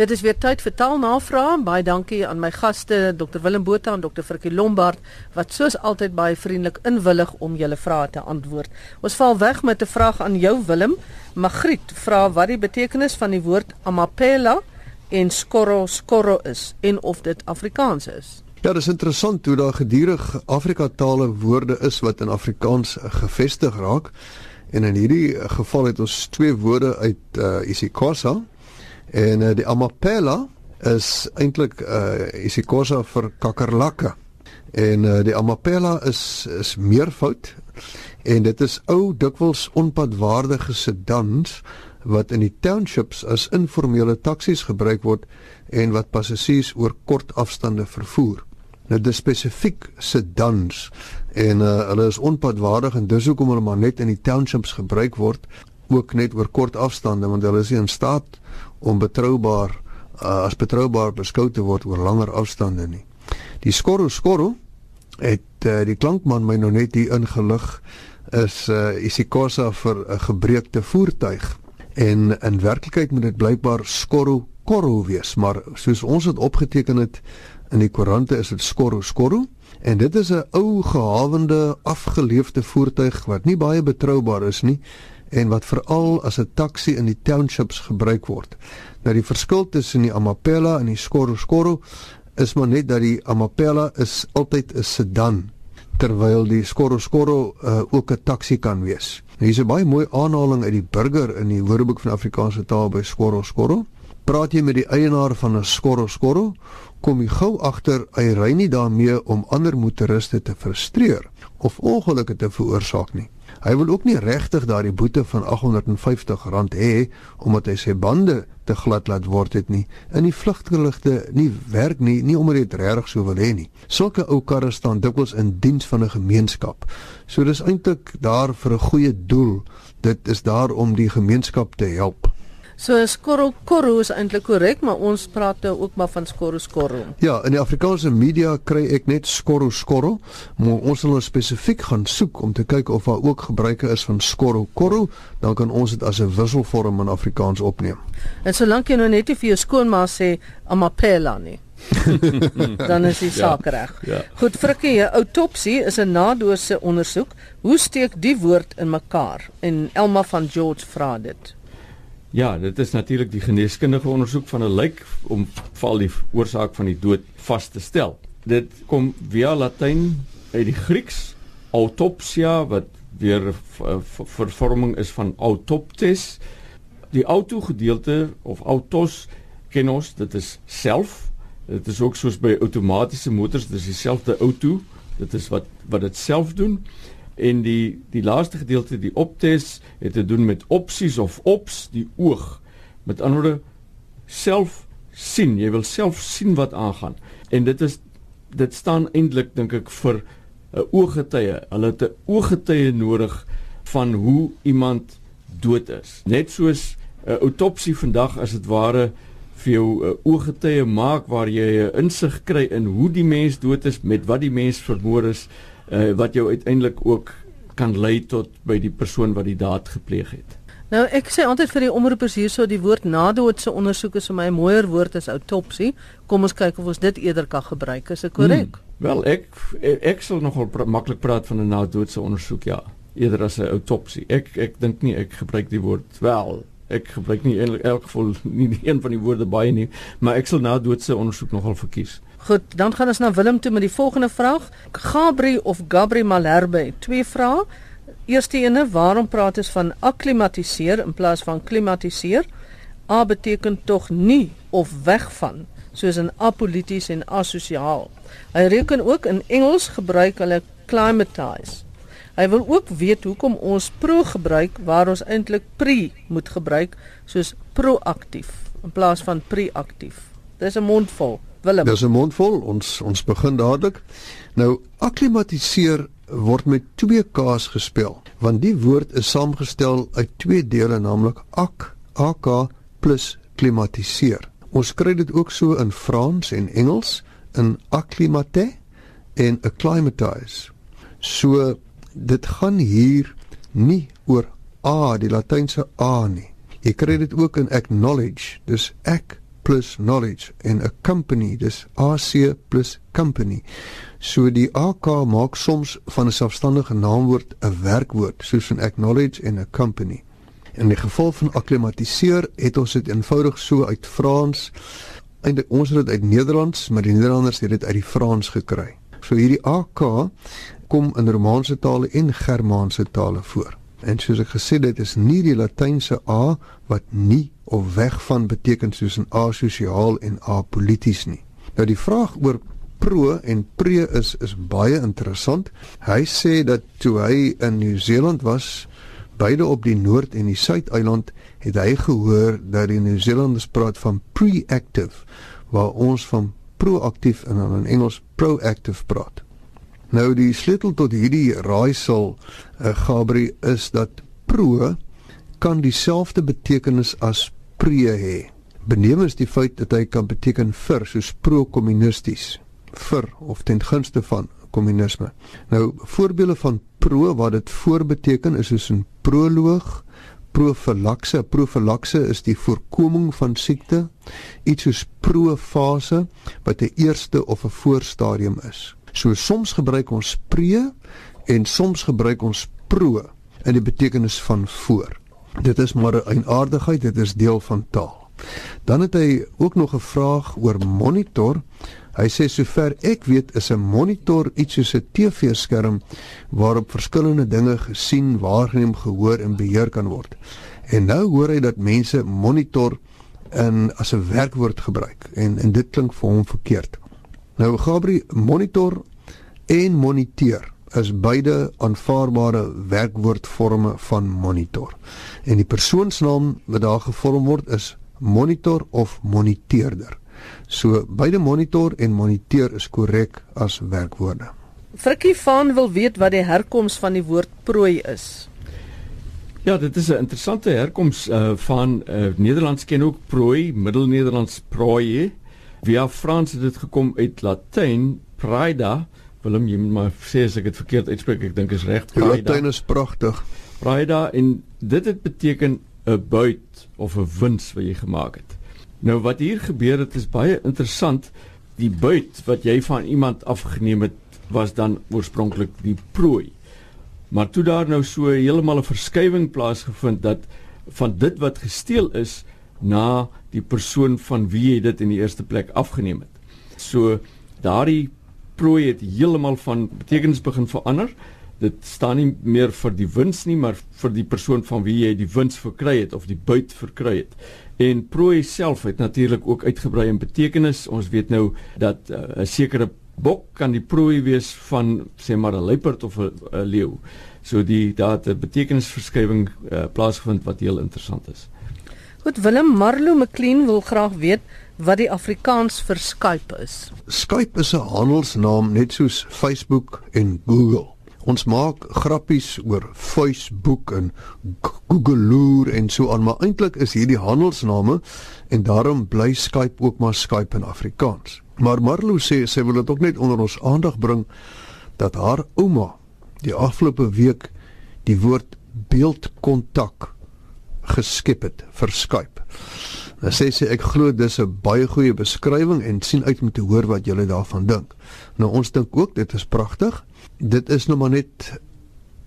Dit is weer tyd vir taalnavrae. Baie dankie aan my gaste Dr Willem Botha en Dr Frikkie Lombard wat soos altyd baie vriendelik inwillig om julle vrae te antwoord. Ons val weg met 'n vraag aan jou Willem. Magriet vra wat die betekenis van die woord amapela en skorro skorro is en of dit Afrikaans is. Ja, dit is interessant hoe daar gedurig Afrika tale woorde is wat in Afrikaans gevestig raak. En in hierdie geval het ons twee woorde uit uh, isiXhosa en uh, die amapela is eintlik uh, isiXhosa vir kakerlakke. En uh, die amapela is is meervoud en dit is ou dikwels onpadwaardige sedans wat in die townships as informele taksies gebruik word en wat passasiers oor kort afstande vervoer. Nou dis spesifiek sedans en uh, hulle is onpadwaardig en dis hoekom hulle maar net in die townships gebruik word ook net oor kort afstande want hulle is nie in staat om betroubaar uh, as betroubaar beskou te word oor langer afstande nie. Die skorro skorro het uh, die klankman my nou net hier ingelig is uh, isikosa vir 'n gebreekte voertuig. En in werklikheid moet dit blykbaar skorro korro wees maar soos ons dit opgeteken het in die koerante is dit skorro skorro. En dit is 'n ou gehawende afgeleefde voertuig wat nie baie betroubaar is nie en wat veral as 'n taxi in die townships gebruik word. Nou die verskil tussen die Amapela en die Skorro Skorro is maar net dat die Amapela is altyd 'n sedan terwyl die Skorro Skorro uh, ook 'n taxi kan wees. Nou hier's 'n baie mooi aanhaling uit die burger in die Woordeboek van Afrikaanse taal by Skorro Skorro. Praat jy met die eienaar van 'n Skorro Skorro, kom jy gou agter hy ry nie daarmee om ander motoriste te frustreer of ongelukke te veroorsaak nie. Hy wil ook nie regtig daardie boete van R850 hê omdat hy sy bande te glad laat word het nie. In die vlugteligte nie werk nie, nie omdat hy dit regtig so wil hê nie. Sulke ou karre staan dikwels in diens van 'n gemeenskap. So dis eintlik daar vir 'n goeie doel. Dit is daar om die gemeenskap te help. So skorro korro is eintlik korrek, maar ons praat nou ook maar van skorro skorro. Ja, in die Afrikaanse media kry ek net skorro skorro, maar ons sal nou spesifiek gaan soek om te kyk of daar ook gebruike is van skorro korro, dan kan ons dit as 'n wisselvorm in Afrikaans opneem. En solank jy nou net nie vir jou skoonma sê amapela nie. dan is die saak ja, reg. Ja. Goed, Frikkie, 'n autopsie is 'n nadoose ondersoek. Hoe steek die woord in mekaar? En Elma van George vra dit. Ja, dit is natuurlik die geneeskundige ondersoek van 'n lijk om val die oorsaak van die dood vas te stel. Dit kom via Latyn uit die Grieks autopsia wat weer vervorming is van autoptes. Die auto gedeelte of autos ken ons, dit is self. Dit is ook soos by outomatiese motors, dit is dieselfde auto. Dit is wat wat dit self doen en die die laaste gedeelte die optes het te doen met opsies of ops die oog. Met ander woorde self sien. Jy wil self sien wat aangaan. En dit is dit staan eintlik dink ek vir 'n ooggetuie. Hulle het 'n ooggetuie nodig van hoe iemand dood is. Net soos 'n autopsie vandag as dit ware vir jou 'n ooggetuie maak waar jy 'n insig kry in hoe die mens dood is met wat die mens vermoor is uh, wat jou uiteindelik ook kan lei tot by die persoon wat die daad gepleeg het. Nou ek sê altyd vir die omroepers hierso die woord nadoodse ondersoek is vir my 'n mooier woord as autopsie. Kom ons kyk of ons dit eerder kan gebruik. Is dit korrek? Hmm. Wel ek ek sal nogal pra maklik praat van 'n nadoodse ondersoek ja, eerder as 'n autopsie. Ek ek dink nie ek gebruik die woord wel. Ek gebruik nie in elk geval nie een van die woorde baie nie, maar ek sal nadoodse ondersoek nogal verkies. Goed, dan gaan ons na Willem toe met die volgende vraag. Gabri of Gabri Malherbe, twee vrae. Eerste ene, waarom praat ons van akklimatiseer in plaas van klimatiseer? A beteken tog nie of weg van, soos in apolities en asosiaal. Hy reken ook in Engels gebruik hulle climatize. Hy wil ook weet hoekom ons pro gebruik waar ons eintlik pre moet gebruik soos proaktief in plaas van preaktief. Dis 'n mondvol. Willem. Dis 'n mondvol. Ons ons begin dadelik. Nou akklimatiseer word met twee k's gespel, want die woord is saamgestel uit twee dele, naamlik ak ak plus klimatiseer. Ons kry dit ook so in Frans en Engels in acclimate en acclimatize. So dit gaan hier nie oor a, die latynse a nie. Jy kry dit ook in acknowledge, dis ek plus knowledge en 'n company dis AC plus company. So die AK maak soms van 'n selfstandige naamwoord 'n werkwoord soos 'n acknowledge en 'n company. In die geval van akklimatiseer het ons dit eenvoudig so uit Frans eintlik ons het dit uit Nederlands, maar die Nederlanders het dit uit die Frans gekry. So hierdie AK kom in Romaanse tale en Germaanse tale voor. En soos ek gesê het, dit is nie die Latynse A wat nie of weg van beteken soos 'n asosiaal en apolities nie. Nou die vraag oor pro en pre is is baie interessant. Hy sê dat toe hy in Nieu-Seeland was, beide op die Noord en die Suid-eiland, het hy gehoor dat die Nieu-Zeelanders praat van pre-active waar ons van proaktief en dan in Engels proactive praat. Nou die sleutel tot hierdie raaisel, uh, Gabri, is dat pro kan dieselfde betekenis as pre hê. Benemens die feit dat hy kan beteken vir soos pro-kommunisties, vir of ten gunste van kommunisme. Nou voorbeelde van pro wat dit voorbeteken is soos 'n proloog, profilakse. Profilakse is die voorkoming van siekte. Iets soos profase wat 'n eerste of 'n voorstadium is. So soms gebruik ons pre en soms gebruik ons pro in die betekenis van voor. Dit is maar 'n eienaardigheid, dit is deel van taal. Dan het hy ook nog 'n vraag oor monitor. Hy sê sover ek weet is 'n monitor iets soos 'n TV-skerm waarop verskillende dinge gesien, waargeneem, gehoor en beheer kan word. En nou hoor hy dat mense monitor in as 'n werkwoord gebruik en en dit klink vir hom verkeerd. Nou Gabri monitor en moniteer is beide aanvaarbare werkwoordforme van monitor. En die persoonsnaam wat daar gevorm word is monitor of moniteerder. So beide monitor en moniteer is korrek as werkwoorde. Frikkie van wil weet wat die herkoms van die woord prooi is. Ja, dit is 'n interessante herkoms uh, van uh, Nederlands ken ook prooi, Middelnederlands prooi. Via Frans het dit gekom uit Latyn praeda. Willem, jy moet maar sê as ek dit verkeerd uitspreek, ek dink is reg. Latyn is pragtig. Praeda en dit het beteken 'n buit of 'n wins wat jy gemaak het. Nou wat hier gebeur het is baie interessant. Die buit wat jy van iemand afgeneem het was dan oorspronklik die prooi. Maar toe daar nou so heeltemal 'n verskywing plaasgevind dat van dit wat gesteel is na die persoon van wie jy dit in die eerste plek afgeneem het. So daardie prooi het heeltemal van betekenis begin verander. Dit staan nie meer vir die wins nie, maar vir die persoon van wie jy die wins verkry het of die buit verkry het. En prooi self het natuurlik ook uitgebrei in betekenis. Ons weet nou dat uh, 'n sekere bok kan die prooi wees van sê maar 'n luiperd of 'n leeu. So die daar het 'n betekenisverskywing uh, plaasgevind wat heel interessant is. Goed Willem Marlo McLean wil graag weet wat die Afrikaans vir Skype is. Skype is 'n handelsnaam net soos Facebook en Google. Ons maak grappies oor Facebook en Google en so aan, maar eintlik is hierdie handelsname en daarom bly Skype ook maar Skype in Afrikaans. Maar Marlo sê sy wil dit ook net onder ons aandag bring dat haar ouma die afgelope week die woord beeldkontak geskep het vir Skype. Nou sê sy ek glo dis 'n baie goeie beskrywing en sien uit om te hoor wat julle daarvan dink. Nou ons dink ook dit is pragtig dit is nou maar net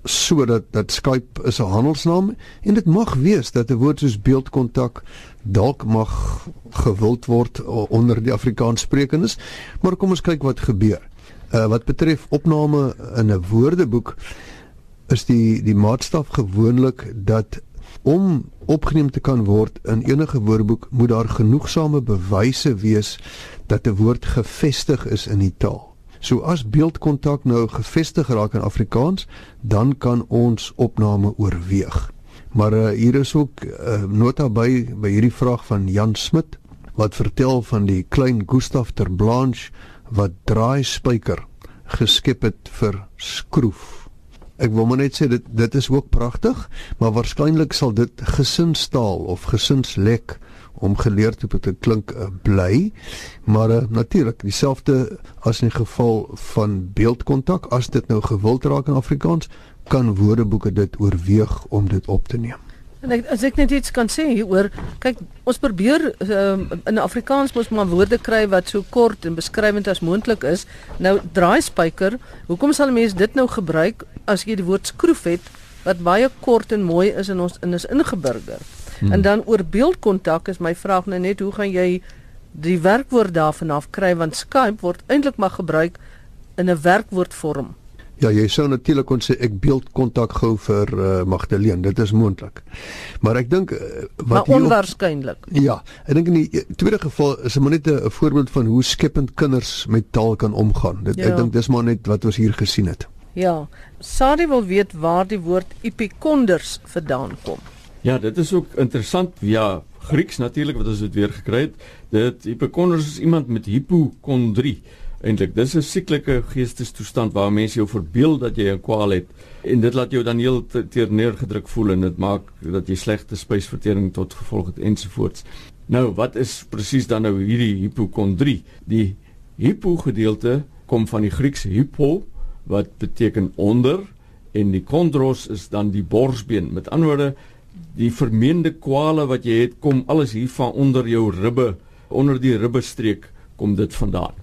sodat dat Skype is 'n handelsnaam en dit mag wees dat 'n woord soos beeldkontak dalk mag gewild word onder die Afrikaans sprekendes maar kom ons kyk wat gebeur. Uh wat betref opname in 'n woordeboek is die die maatstaf gewoonlik dat om opgeneem te kan word in enige woordeboek moet daar genoegsame bewyse wees dat 'n woord gevestig is in die taal. So as beeldkontak nou gevestig raak in Afrikaans, dan kan ons opname oorweeg. Maar uh, hier is ook 'n uh, eh, nota by by hierdie vraag van Jan Smit wat vertel van die klein Gustaf ter Blanche wat draai spyker geskep het vir skroef. Ek wil maar net sê dit dit is ook pragtig, maar waarskynlik sal dit gesinstaal of gesinslek om geleer te te klink uh, bly. Maar uh, natuurlik dieselfde as in die geval van beeldkontak as dit nou gewild raak in Afrikaans kan woordeboeke dit oorweeg om dit op te neem En ek as ek net iets kan sê hieroor, kyk, ons probeer um, in Afrikaans mos maar woorde kry wat so kort en beskrywend as moontlik is. Nou draaispyker, hoekom sal 'n mens dit nou gebruik as jy die woord skroef het wat baie kort en mooi is in ons in is ingeburger. Hmm. En dan oor beeldkontak is my vraag nou net hoe gaan jy die werkwoord daarvan af kry want Skype word eintlik maar gebruik in 'n werkwoordvorm. Ja, jy sou natuurlik kon sê ek beeldkontak gou vir uh, Magdalene. Dit is moontlik. Maar ek dink uh, wat Maar onwaarskynlik. Ja, ek dink in die eh, tweede geval is dit maar net 'n voorbeeld van hoe skepend kinders met taal kan omgaan. Dit ja. ek dink dis maar net wat ons hier gesien het. Ja. Sadi wil weet waar die woord epikonders vandaan kom. Ja, dit is ook interessant. Ja, Grieks natuurlik wat ons dit weer gekry het. Dit epikonders is iemand met hipokondrie. Eintlik, dis 'n sieklike geestestoestand waar mense jou verbeel dat jy 'n kwaal het en dit laat jou dan heel teer neergedruk voel en dit maak dat jy slegte spysvertering tot gevolg het ensovoorts. Nou, wat is presies dan nou hierdie hipokondrie? Die hipo gedeelte kom van die Griekse hypo wat beteken onder en die kondros is dan die borsbeen. Met ander woorde, die vermeende kwale wat jy het kom alles hier van onder jou ribbe, onder die ribbestreek kom dit vandaan.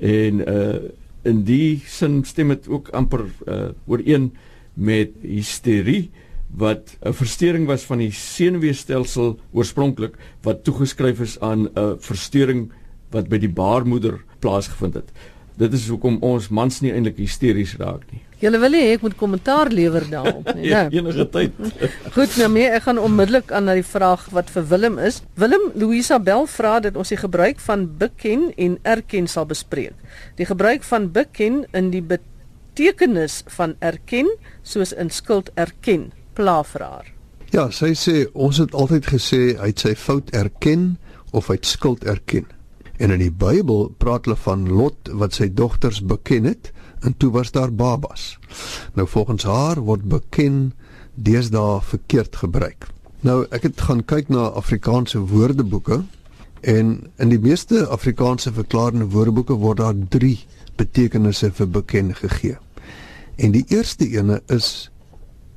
En uh in die sin stem dit ook amper uh ooreen met hysterie wat 'n verstoring was van die senuweestelsel oorspronklik wat toegeskryf is aan 'n verstoring wat by die baarmoeder plaasgevind het dit is hoekom ons mans nie eintlik hysteries raak nie. Julle wil hê ek moet kommentaar lewer daarop, nee. Ja, enige tyd. Goed, nou mee, ek gaan onmiddellik aan na die vraag wat vir Willem is. Willem, Louisa Bell vra dat ons die gebruik van beken en erken sal bespreek. Die gebruik van beken in die betekenis van erken, soos in skuld erken, pla vir haar. Ja, sy sê ons het altyd gesê hy het sy fout erken of hy het skuld erken. En in die Bybel praat hulle van Lot wat sy dogters beken het en toe was daar babas. Nou volgens haar word beken deesdae verkeerd gebruik. Nou ek het gaan kyk na Afrikaanse woordeboeke en in die meeste Afrikaanse verklarende woordeboeke word daar 3 betekenisse vir beken gegee. En die eerste ene is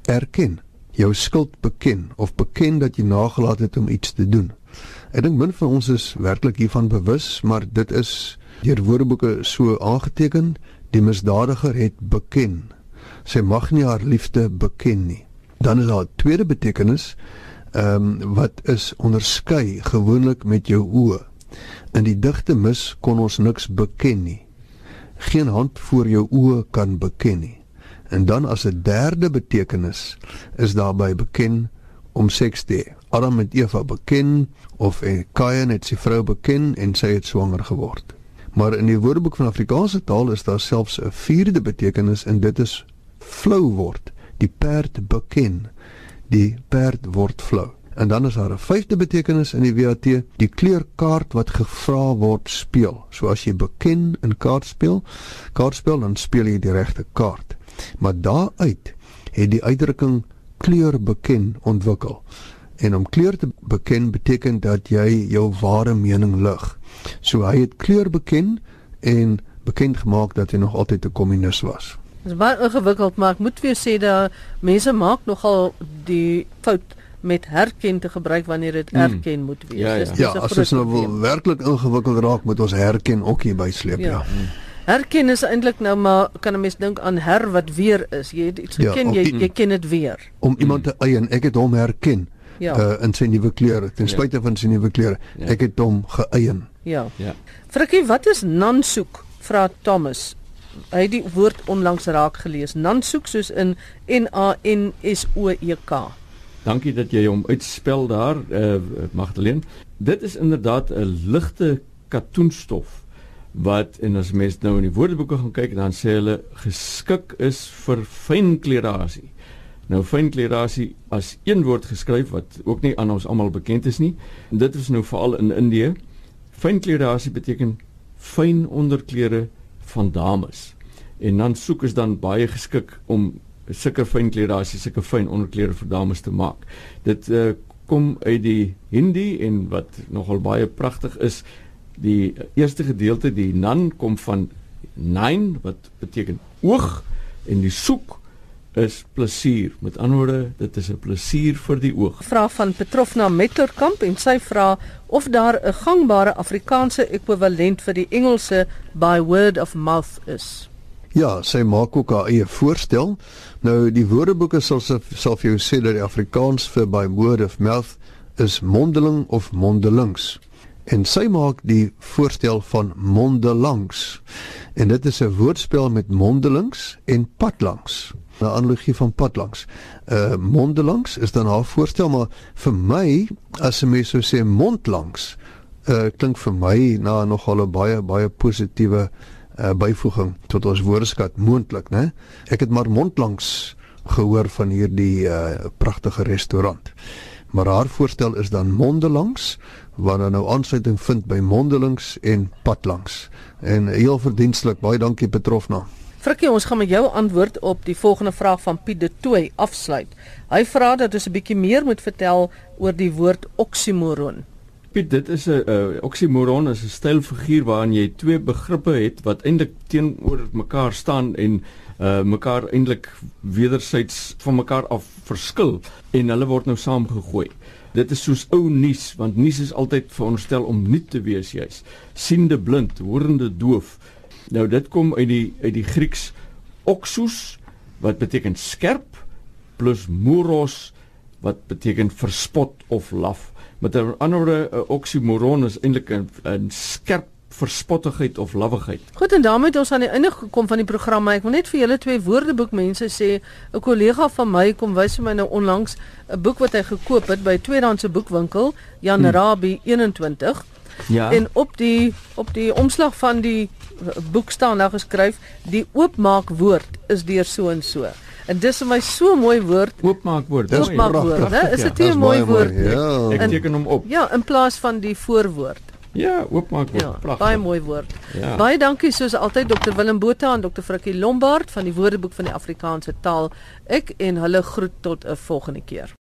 erken, jou skuld beken of beken dat jy nagelaat het om iets te doen. Ek dink min van ons is werklik hiervan bewus, maar dit is deur woordeboeke so aangeteken, die misdadiger het beken. Sy mag nie haar liefde beken nie. Dan is daar 'n tweede betekenis, ehm um, wat is onderskei gewoonlik met jou oë. In die digte mis kon ons niks beken nie. Geen hand voor jou oë kan beken nie. En dan as 'n derde betekenis is daarby beken om seks te hê. Adam het Eva beken of Kain het sy vrou beken en sy het swanger geword. Maar in die Woordeboek van Afrikaanse taal is daar selfs 'n vierde betekenis en dit is flou word. Die perd beken. Die perd word flou. En dan is daar 'n vyfde betekenis in die WAT, die kleurkaart wat gevra word speel. So as jy beken in kaart speel, kaart speel dan speel jy die regte kaart. Maar daaruit het die uitdrukking kleur beken ontwikkel. En om kleur te beken beteken dat jy jou ware mening lig. So hy het kleur beken en bekend gemaak dat hy nog altyd 'n kommunis was. Dit is baie ingewikkeld, maar ek moet vir jou sê dat mense maak nogal die fout met herken te gebruik wanneer dit hmm. erken mm. moet wees. Ja, ja. ja as ons nou wil werklik ingewikkeld raak, moet ons herken ook hier bysleep, ja. ja. Mm. Herken is eintlik nou maar kan 'n mens dink aan her wat weer is. Jy het iets ja, geken, ja, jy jy ken dit weer. Om iemand te eien, ek het hom herken ja. uh, in sy nuwe klere, ten ja. spyte ja. van sy nuwe klere. Ja. Ek het hom geëien. Ja. Ja. Frikkie, wat is nansoek? Vra Thomas. Hy het die woord onlangs raak gelees. Nansoek soos in N A N S O E K. Dankie dat jy hom uitspel daar, uh, Magdalene. Dit is inderdaad 'n ligte katoenstof wat en as mens nou in die woordeboeke gaan kyk dan sê hulle geskik is vir fynklerasie. Nou fynklerasie as een woord geskryf wat ook nie aan ons almal bekend is nie. En dit is nou veral in Indië. Fynklerasie beteken fyn onderklere van dames. En dan soek is dan baie geskik om sulke fynklerasie, sulke fyn onderklere vir dames te maak. Dit uh, kom uit die Hindi en wat nogal baie pragtig is, die eerste gedeelte die nan kom van nine wat beteken oog en die soek is plesier. Met ander woorde, dit is 'n plesier vir die oog. Vraag van Petrofna Metlerkamp en sy vra of daar 'n gangbare Afrikaanse ekwivalent vir die Engelse by word of mouth is. Ja, sy maak ook haar eie voorstel. Nou die woordeboeke sal sal vir jou sê dat die Afrikaans vir by word of mouth is mondeling of mondelings. En sy maak die voorstel van mondelangs. En dit is 'n woordspel met mondelings en padlangs. 'n Analogie van padlangs. Uh mondelangs is dan haar voorstel, maar vir my as 'n mens sou sê mondlangs, uh klink vir my na nogal 'n baie baie positiewe uh byvoeging tot ons woordeskat moontlik, né? Ek het maar mondlangs gehoor van hierdie uh pragtige restaurant. Maar haar voorstel is dan mondelangs wat dan nou aansluiting vind by mondelings en padlangs. En heel verdienstelik, baie dankie Petrofna. Frikkie, ons gaan met jou antwoord op die volgende vraag van Piet de Tooi afsluit. Hy vra dat ons 'n bietjie meer moet vertel oor die woord oksimoron. Piet, dit is 'n uh, oksimoron is 'n stylfiguur waarin jy twee begrippe het wat eintlik teenoor mekaar staan en uh mekaar eintlik wederzijds van mekaar af verskil en hulle word nou saamgegooi. Dit is soos ou nuus want nuus is altyd veronderstel om nuut te wees juis. Siende blind, horende doof. Nou dit kom uit die uit die Grieks oxus wat beteken skerp plus moros wat beteken verspot of laf. Met ander woorde 'n oksimoron is eintlik 'n skerp verspottigheid of lawwigheid. Goed en daarmee het ons aan die einde gekom van die program. Ek wil net vir julle twee woordeboekmense sê, 'n kollega van my kom wys vir my nou onlangs 'n boek wat hy gekoop het by 'n tweedehandse boekwinkel, Jan hmm. Rabie 21. Ja. En op die op die omslag van die boek staan nou geskryf, die oopmaak woord is deur so en so. En dis vir my so mooi woord. Oopmaak woord. Dis oopmaak woord, né? Is dit 'n mooi woord? Ja. Ek teken hom op. Ja, in plaas van die voorwoord. Ja, oopmaak woord. Ja, Pragtig. baie mooi woord. Ja. Baie dankie soos altyd Dr Willem Botha en Dr Frikkie Lombard van die Woordeboek van die Afrikaanse taal. Ek en hulle groet tot 'n volgende keer.